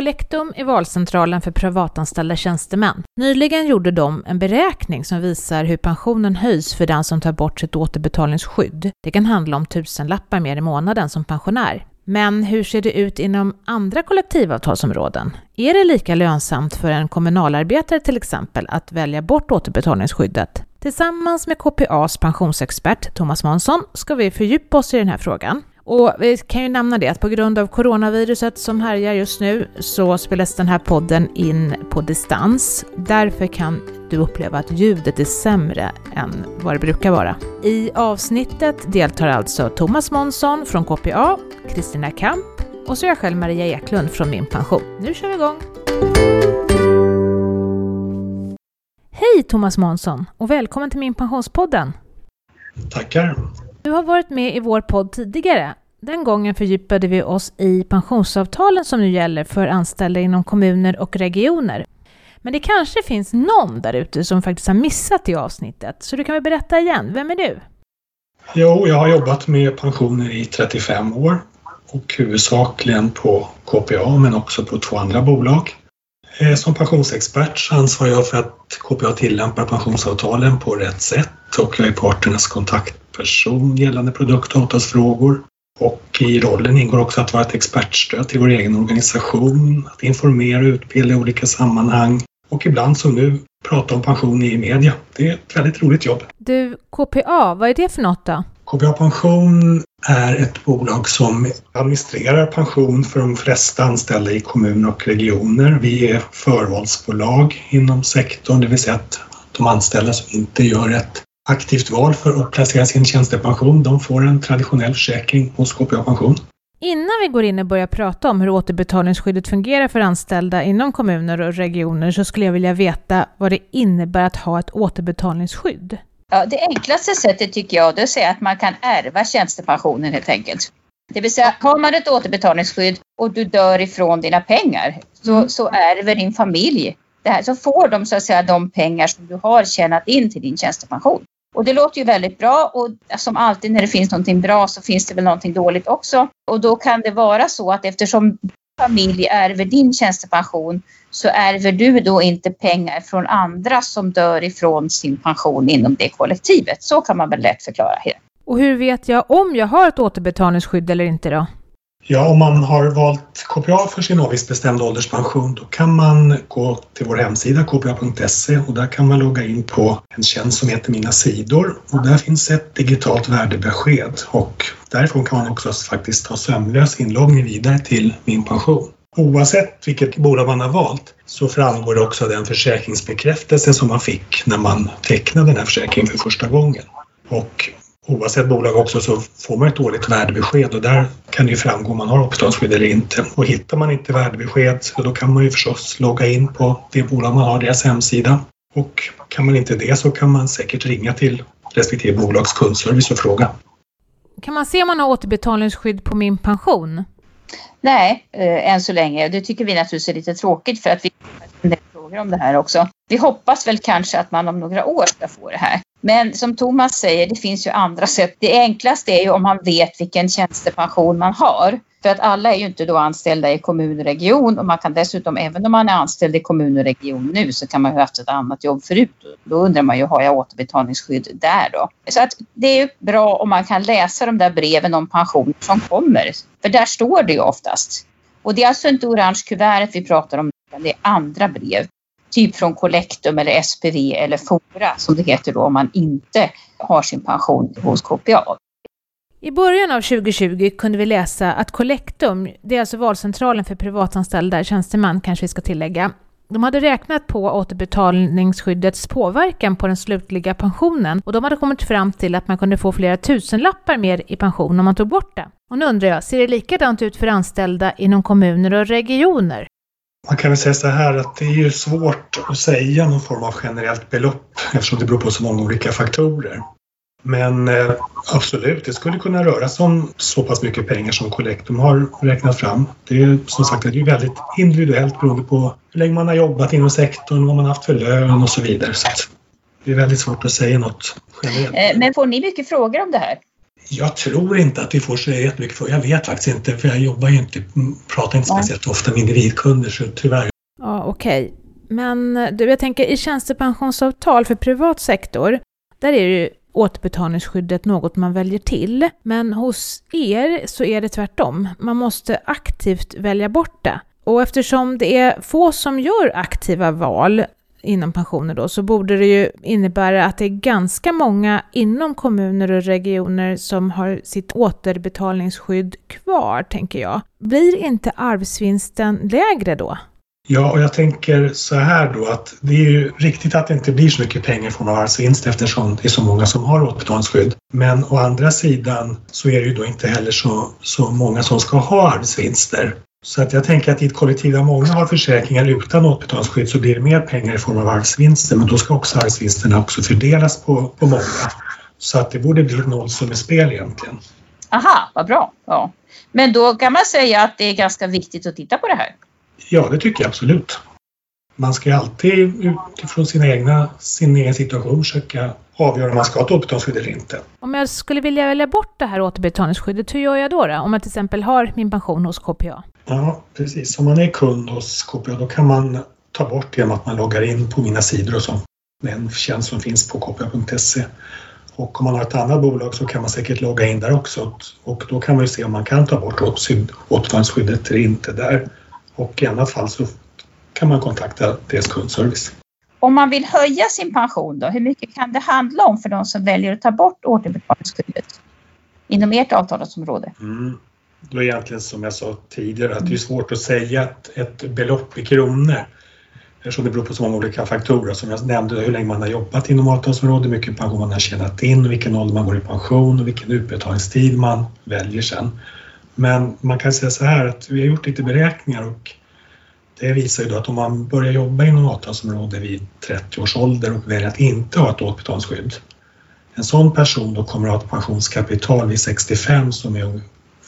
Collectum är valcentralen för privatanställda tjänstemän. Nyligen gjorde de en beräkning som visar hur pensionen höjs för den som tar bort sitt återbetalningsskydd. Det kan handla om tusenlappar mer i månaden som pensionär. Men hur ser det ut inom andra kollektivavtalsområden? Är det lika lönsamt för en kommunalarbetare till exempel att välja bort återbetalningsskyddet? Tillsammans med KPAs pensionsexpert Thomas Månsson ska vi fördjupa oss i den här frågan. Och vi kan ju nämna det att på grund av coronaviruset som härjar just nu så spelas den här podden in på distans. Därför kan du uppleva att ljudet är sämre än vad det brukar vara. I avsnittet deltar alltså Thomas Månsson från KPA, Kristina Kamp och så jag själv Maria Eklund från Min Pension. Nu kör vi igång! Hej Thomas Månsson och välkommen till Min Pensionspodden! Tackar! Du har varit med i vår podd tidigare. Den gången fördjupade vi oss i pensionsavtalen som nu gäller för anställda inom kommuner och regioner. Men det kanske finns någon där ute som faktiskt har missat det avsnittet, så du kan väl berätta igen. Vem är du? Jo, jag har jobbat med pensioner i 35 år och huvudsakligen på KPA men också på två andra bolag. Eh, som pensionsexpert ansvarar jag för att KPA tillämpar pensionsavtalen på rätt sätt och jag är parternas kontakt kontaktperson gällande produkt och avtalsfrågor. Och i rollen ingår också att vara ett expertstöd till vår egen organisation, att informera och utbilda i olika sammanhang och ibland som nu prata om pension i media. Det är ett väldigt roligt jobb. Du, KPA, vad är det för något då? KPA Pension är ett bolag som administrerar pension för de flesta anställda i kommuner och regioner. Vi är förvalsbolag inom sektorn, det vill säga att de anställda som inte gör ett aktivt val för att placera sin tjänstepension, de får en traditionell försäkring hos KPA Pension. Innan vi går in och börjar prata om hur återbetalningsskyddet fungerar för anställda inom kommuner och regioner så skulle jag vilja veta vad det innebär att ha ett återbetalningsskydd. Ja, det enklaste sättet tycker jag är att säga att man kan ärva tjänstepensionen helt enkelt. Det vill säga, har man ett återbetalningsskydd och du dör ifrån dina pengar så, så ärver din familj det här, så får de så att säga de pengar som du har tjänat in till din tjänstepension. Och det låter ju väldigt bra och som alltid när det finns någonting bra så finns det väl någonting dåligt också. Och då kan det vara så att eftersom familj ärver din tjänstepension så ärver du då inte pengar från andra som dör ifrån sin pension inom det kollektivet. Så kan man väl lätt förklara det. Och hur vet jag om jag har ett återbetalningsskydd eller inte då? Ja, om man har valt KPA för sin avgiftsbestämda ålderspension då kan man gå till vår hemsida kpa.se och där kan man logga in på en tjänst som heter Mina sidor och där finns ett digitalt värdebesked och därifrån kan man också faktiskt ta sömlös inloggning vidare till Min pension. Oavsett vilket bolag man har valt så framgår det också den försäkringsbekräftelse som man fick när man tecknade den här försäkringen för första gången. Och oavsett bolag också så får man ett årligt värdebesked och där kan det ju framgå om man har återbetalningsskydd eller inte. Och hittar man inte värdebesked så då kan man ju förstås logga in på det bolag man har, deras hemsida. Och kan man inte det så kan man säkert ringa till respektive bolags kundservice och fråga. Kan man se om man har återbetalningsskydd på min pension? Nej, eh, än så länge. Det tycker vi naturligtvis är lite tråkigt för att vi har frågor om det här också. Vi hoppas väl kanske att man om några år ska få det här. Men som Thomas säger, det finns ju andra sätt. Det enklaste är ju om man vet vilken tjänstepension man har. För att alla är ju inte då anställda i kommun och region och man kan dessutom, även om man är anställd i kommun och region nu, så kan man ju ha haft ett annat jobb förut. Då undrar man ju, har jag återbetalningsskydd där då? Så att det är ju bra om man kan läsa de där breven om pension som kommer. För där står det ju oftast. Och det är alltså inte orange kuvertet vi pratar om, utan det är andra brev typ från Collectum eller SPV eller Fora som det heter då om man inte har sin pension hos KPA. I början av 2020 kunde vi läsa att Collectum, det är alltså valcentralen för privatanställda tjänstemän kanske vi ska tillägga, de hade räknat på återbetalningsskyddets påverkan på den slutliga pensionen och de hade kommit fram till att man kunde få flera tusenlappar mer i pension om man tog bort det. Och nu undrar jag, ser det likadant ut för anställda inom kommuner och regioner? Man kan väl säga så här att det är ju svårt att säga någon form av generellt belopp eftersom det beror på så många olika faktorer. Men eh, absolut, det skulle kunna röra sig om så pass mycket pengar som Collectum har räknat fram. Det är som sagt det är väldigt individuellt beroende på hur länge man har jobbat inom sektorn, vad man har haft för lön och så vidare. Så det är väldigt svårt att säga något generellt. Eh, men får ni mycket frågor om det här? Jag tror inte att vi får så jättemycket för. Jag vet faktiskt inte, för jag jobbar ju inte, pratar inte speciellt ofta med individkunder, så tyvärr. Ja, okej. Okay. Men du, jag tänker i tjänstepensionsavtal för privat sektor, där är ju återbetalningsskyddet något man väljer till. Men hos er så är det tvärtom. Man måste aktivt välja bort det. Och eftersom det är få som gör aktiva val inom pensioner då, så borde det ju innebära att det är ganska många inom kommuner och regioner som har sitt återbetalningsskydd kvar, tänker jag. Blir inte arvsvinsten lägre då? Ja, och jag tänker så här då att det är ju riktigt att det inte blir så mycket pengar från arvsvinst eftersom det är så många som har återbetalningsskydd. Men å andra sidan så är det ju då inte heller så, så många som ska ha arvsvinster. Så att jag tänker att i ett kollektiv där många har försäkringar utan återbetalningsskydd så blir det mer pengar i form av arvsvinster men då ska också arvsvinsterna också fördelas på, på många. Så att det borde bli ett nollsummespel egentligen. Aha, vad bra. Ja. Men då kan man säga att det är ganska viktigt att titta på det här. Ja, det tycker jag absolut. Man ska alltid utifrån sina egna, sin egen situation försöka avgöra om man ska ha ett återbetalningsskydd eller inte. Om jag skulle vilja välja bort det här återbetalningsskyddet, hur gör jag då? då? Om jag till exempel har min pension hos KPA? Ja, precis. Om man är kund hos KPA då kan man ta bort det genom att man loggar in på mina sidor och så. Med en tjänst som finns på kpa.se. Och om man har ett annat bolag så kan man säkert logga in där också och då kan man ju se om man kan ta bort återbetalningsskyddet eller inte där. Och i annat fall så kan man kontakta deras kundservice. Om man vill höja sin pension då, hur mycket kan det handla om för de som väljer att ta bort återbetalningsskyddet inom ert avtalsområde? Mm. Det var egentligen som jag sa tidigare att det är svårt att säga ett, ett belopp i kronor eftersom det beror på så många olika faktorer. Som jag nämnde, hur länge man har jobbat inom avtalsområdet, hur mycket pension man har tjänat in, vilken ålder man går i pension och vilken utbetalningstid man väljer sen. Men man kan säga så här att vi har gjort lite beräkningar och det visar ju då att om man börjar jobba inom avtalsområde vid 30 års ålder och väljer att inte ha ett återbetalningsskydd. En sån person då kommer att ha ett pensionskapital vid 65 som är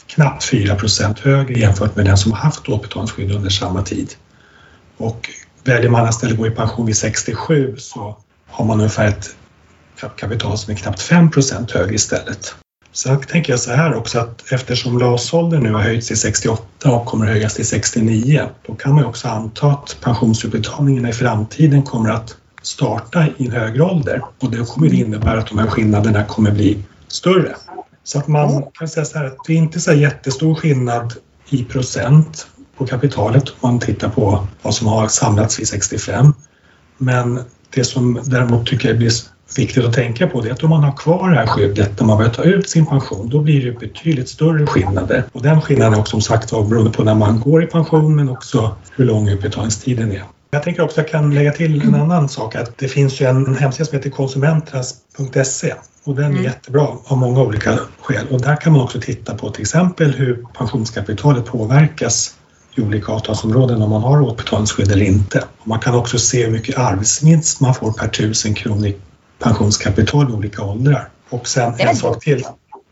knappt 4% högre jämfört med den som har haft återbetalningsskydd under samma tid. Och väljer man att istället gå i pension vid 67 så har man ungefär ett kapital som är knappt 5% högre istället. Sen tänker jag så här också att eftersom LAS-åldern nu har höjts till 68 och kommer att höjas till 69, då kan man också anta att pensionsutbetalningarna i framtiden kommer att starta i en högre ålder och det kommer det innebära att de här skillnaderna kommer bli större. Så att man kan säga så här att det är inte så jättestor skillnad i procent på kapitalet om man tittar på vad som har samlats vid 65. Men det som däremot tycker jag blir viktigt att tänka på det är att om man har kvar det här skyddet när man börjar ta ut sin pension, då blir det betydligt större skillnader. Och den skillnaden är också som sagt beroende på när man går i pension men också hur lång utbetalningstiden är. Jag tänker också att jag kan lägga till en annan sak att det finns ju en hemsida som heter konsumenternas.se och den är mm. jättebra av många olika skäl och där kan man också titta på till exempel hur pensionskapitalet påverkas i olika avtalsområden om man har återbetalningsskydd eller inte. Och man kan också se hur mycket arbetsvinst man får per tusen kronor pensionskapital i olika åldrar. Och sen en sak till.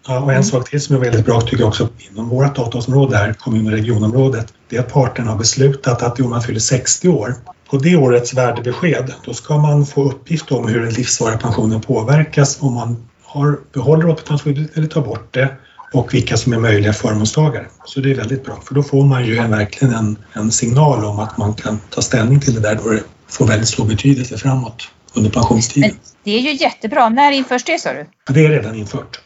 Ja, och en sak till som är väldigt bra tycker jag också inom vårt avtalsområde här, kommun och regionområdet, det är att parterna har beslutat att om man fyller 60 år, på det årets värdebesked, då ska man få uppgift om hur den livsvariga pensionen påverkas om man har, behåller återbetalningsskyddet eller tar bort det och vilka som är möjliga förmånstagare. Så det är väldigt bra, för då får man ju en, verkligen en, en signal om att man kan ta ställning till det där då det får väldigt stor betydelse framåt under pensionstiden. Men det är ju jättebra. När införs det sa du? Det är redan infört.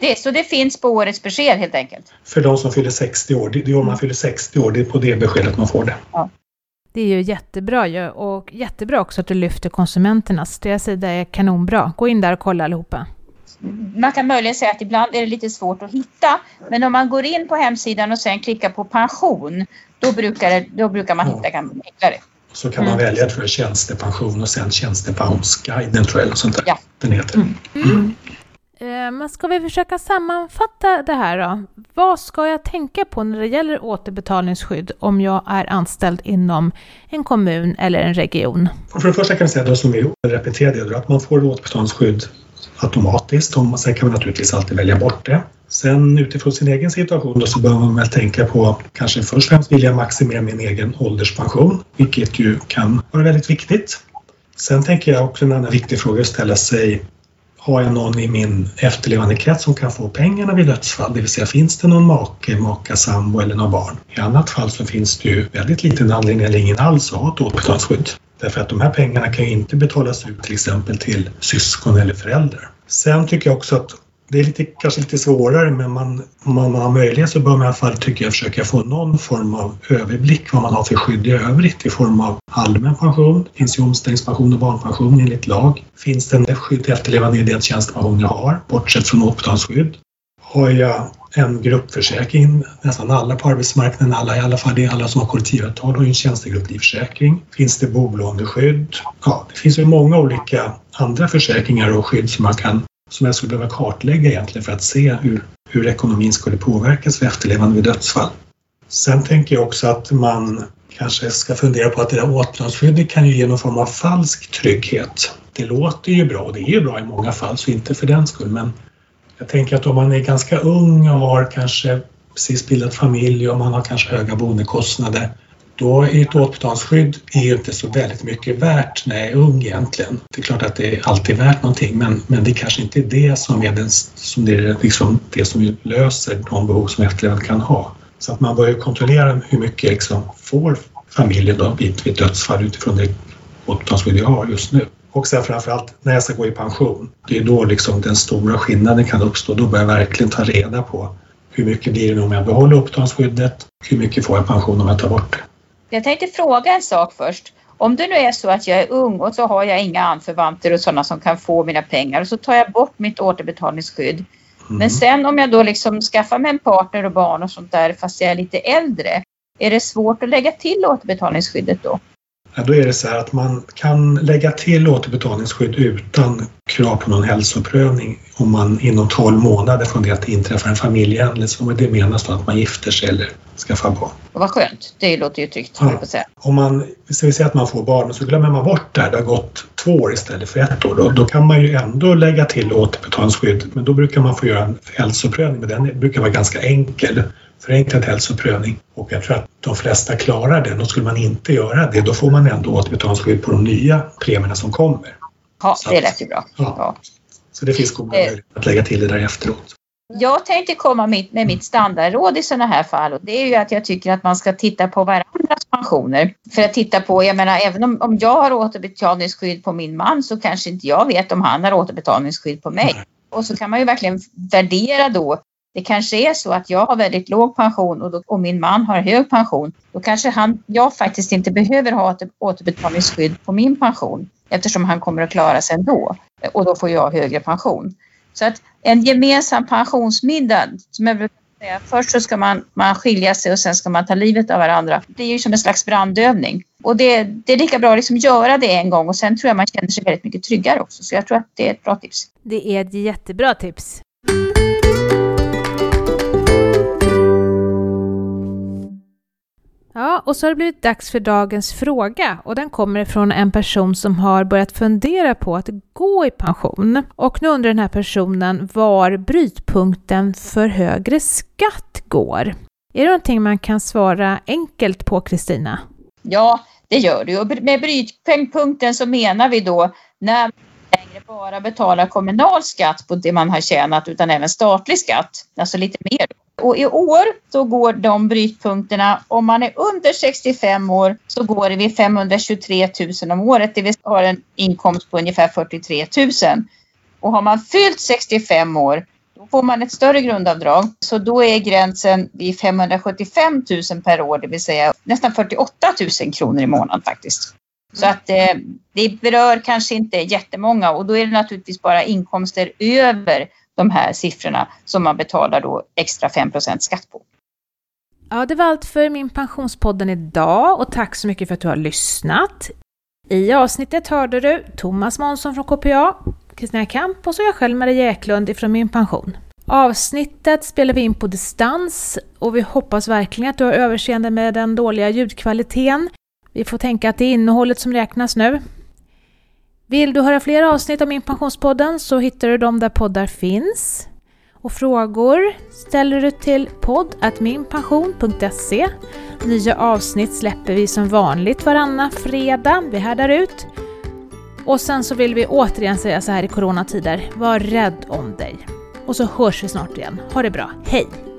Det, så det finns på årets besked helt enkelt? För de som fyller 60 år. Det, det är om man fyller 60 år, det är på det beskedet man får det. Ja. Det är ju jättebra ju och jättebra också att du lyfter konsumenternas. Deras sida är kanonbra. Gå in där och kolla allihopa. Man kan möjligen säga att ibland är det lite svårt att hitta. Men om man går in på hemsidan och sen klickar på pension, då brukar, det, då brukar man hitta enklare. Så kan man mm. välja för tjänstepension och sen tjänstepensionsguiden tror jag eller sånt där ja. den heter. Mm. Mm. Eh, men ska vi försöka sammanfatta det här då? Vad ska jag tänka på när det gäller återbetalningsskydd om jag är anställd inom en kommun eller en region? För det första kan jag säga då som vi repeterade att man får återbetalningsskydd automatiskt. Sen kan man naturligtvis alltid välja bort det. Sen utifrån sin egen situation då så bör man väl tänka på kanske först och främst vill jag maximera min egen ålderspension, vilket ju kan vara väldigt viktigt. Sen tänker jag också en annan viktig fråga att ställa sig har jag någon i min efterlevande krets som kan få pengarna vid dödsfall? Det vill säga finns det någon make, maka, sambo eller några barn? I annat fall så finns det ju väldigt liten anledning eller ingen alls att ha ett återbetalningsskydd. Därför att de här pengarna kan ju inte betalas ut till exempel till syskon eller föräldrar. Sen tycker jag också att det är lite, kanske lite svårare men man, om man har möjlighet så bör man i alla fall tycker jag försöka få någon form av överblick vad man har för skydd i övrigt i form av allmän pension. Det finns ju omställningspension och barnpension enligt lag. Finns det en skydd efterlevande i det tjänstepension jag har, bortsett från återbetalningsskydd? Har jag en gruppförsäkring, nästan alla på arbetsmarknaden, alla i alla fall det alla som har kollektivavtal har ju en tjänstegrupplivförsäkring. Finns det bolåneskydd? Ja, det finns ju många olika andra försäkringar och skydd som man kan som jag skulle behöva kartlägga egentligen för att se hur, hur ekonomin skulle påverkas för efterlevande vid dödsfall. Sen tänker jag också att man kanske ska fundera på att det där återbetalningsskyddet kan ju ge någon form av falsk trygghet. Det låter ju bra och det är ju bra i många fall, så inte för den skull, men jag tänker att om man är ganska ung och har kanske precis bildat familj och man har kanske höga boendekostnader då är ett återbetalningsskydd är inte så väldigt mycket värt när jag är ung egentligen. Det är klart att det är alltid värt någonting men, men det kanske inte är det som är, den, som det, är liksom det som löser de behov som efterlevande kan ha. Så att man bör kontrollera hur mycket liksom får familjen då vid, vid dödsfall utifrån det återbetalningsskydd jag har just nu. Och sen framförallt när jag ska gå i pension. Det är då liksom den stora skillnaden kan uppstå. Då bör jag verkligen ta reda på hur mycket blir det om jag behåller återbetalningsskyddet? Hur mycket får jag pension om jag tar bort det? Jag tänkte fråga en sak först. Om det nu är så att jag är ung och så har jag inga anförvanter och sådana som kan få mina pengar och så tar jag bort mitt återbetalningsskydd. Mm. Men sen om jag då liksom skaffar mig en partner och barn och sånt där fast jag är lite äldre. Är det svårt att lägga till återbetalningsskyddet då? Ja, då är det så här att man kan lägga till återbetalningsskydd utan krav på någon hälsoprövning om man inom 12 månader från det att det inträffar en familjehändelse. Om det menas då att man gifter sig eller skaffar barn. Vad skönt, det låter ju tryggt. Ja. Säga. Om man, så vi säger att man får barn och så glömmer man bort det här, det har gått två år istället för ett år. Då, då kan man ju ändå lägga till återbetalningsskydd men då brukar man få göra en hälsoprövning men den brukar vara ganska enkel förenklad hälsoprövning och jag tror att de flesta klarar den och skulle man inte göra det då får man ändå återbetalningsskydd på de nya premierna som kommer. Ja, det lät ju bra. Ja. ja. Så det finns goda eh. möjligheter att lägga till det där efteråt. Jag tänkte komma med mitt standardråd i sådana här fall och det är ju att jag tycker att man ska titta på varandras pensioner. För att titta på, jag menar även om, om jag har återbetalningsskydd på min man så kanske inte jag vet om han har återbetalningsskydd på mig. Nej. Och så kan man ju verkligen värdera då det kanske är så att jag har väldigt låg pension och, då, och min man har hög pension. Då kanske han, jag faktiskt inte behöver ha ett återbetalningsskydd på min pension eftersom han kommer att klara sig ändå och då får jag högre pension. Så att en gemensam pensionsmiddag, som jag brukar säga, först så ska man, man skilja sig och sen ska man ta livet av varandra. Det är ju som en slags brandövning. Och det, det är lika bra att liksom göra det en gång och sen tror jag man känner sig väldigt mycket tryggare också. Så jag tror att det är ett bra tips. Det är ett jättebra tips. Ja, och så har det blivit dags för dagens fråga och den kommer från en person som har börjat fundera på att gå i pension. Och nu undrar den här personen var brytpunkten för högre skatt går. Är det någonting man kan svara enkelt på, Kristina? Ja, det gör det. Och med brytpunkten så menar vi då när man längre bara betalar kommunal skatt på det man har tjänat utan även statlig skatt, alltså lite mer. Och i år så går de brytpunkterna, om man är under 65 år så går det vid 523 000 om året, det vill säga har en inkomst på ungefär 43 000. Och har man fyllt 65 år då får man ett större grundavdrag. Så då är gränsen vid 575 000 per år, det vill säga nästan 48 000 kronor i månaden faktiskt. Så att eh, det berör kanske inte jättemånga och då är det naturligtvis bara inkomster över de här siffrorna som man betalar då extra 5 skatt på. Ja, det var allt för min pensionspodden idag och tack så mycket för att du har lyssnat. I avsnittet hörde du Thomas Månsson från KPA, Kristina Kamp och så jag själv Maria Eklund ifrån Min Pension. Avsnittet spelar vi in på distans och vi hoppas verkligen att du har överseende med den dåliga ljudkvaliteten. Vi får tänka att det är innehållet som räknas nu. Vill du höra fler avsnitt av Min Pensionspodden så hittar du dem där poddar finns. Och frågor ställer du till podd.minpension.se. Nya avsnitt släpper vi som vanligt varannan fredag. Vi härdar ut. Och sen så vill vi återigen säga så här i coronatider, var rädd om dig. Och så hörs vi snart igen. Ha det bra, hej!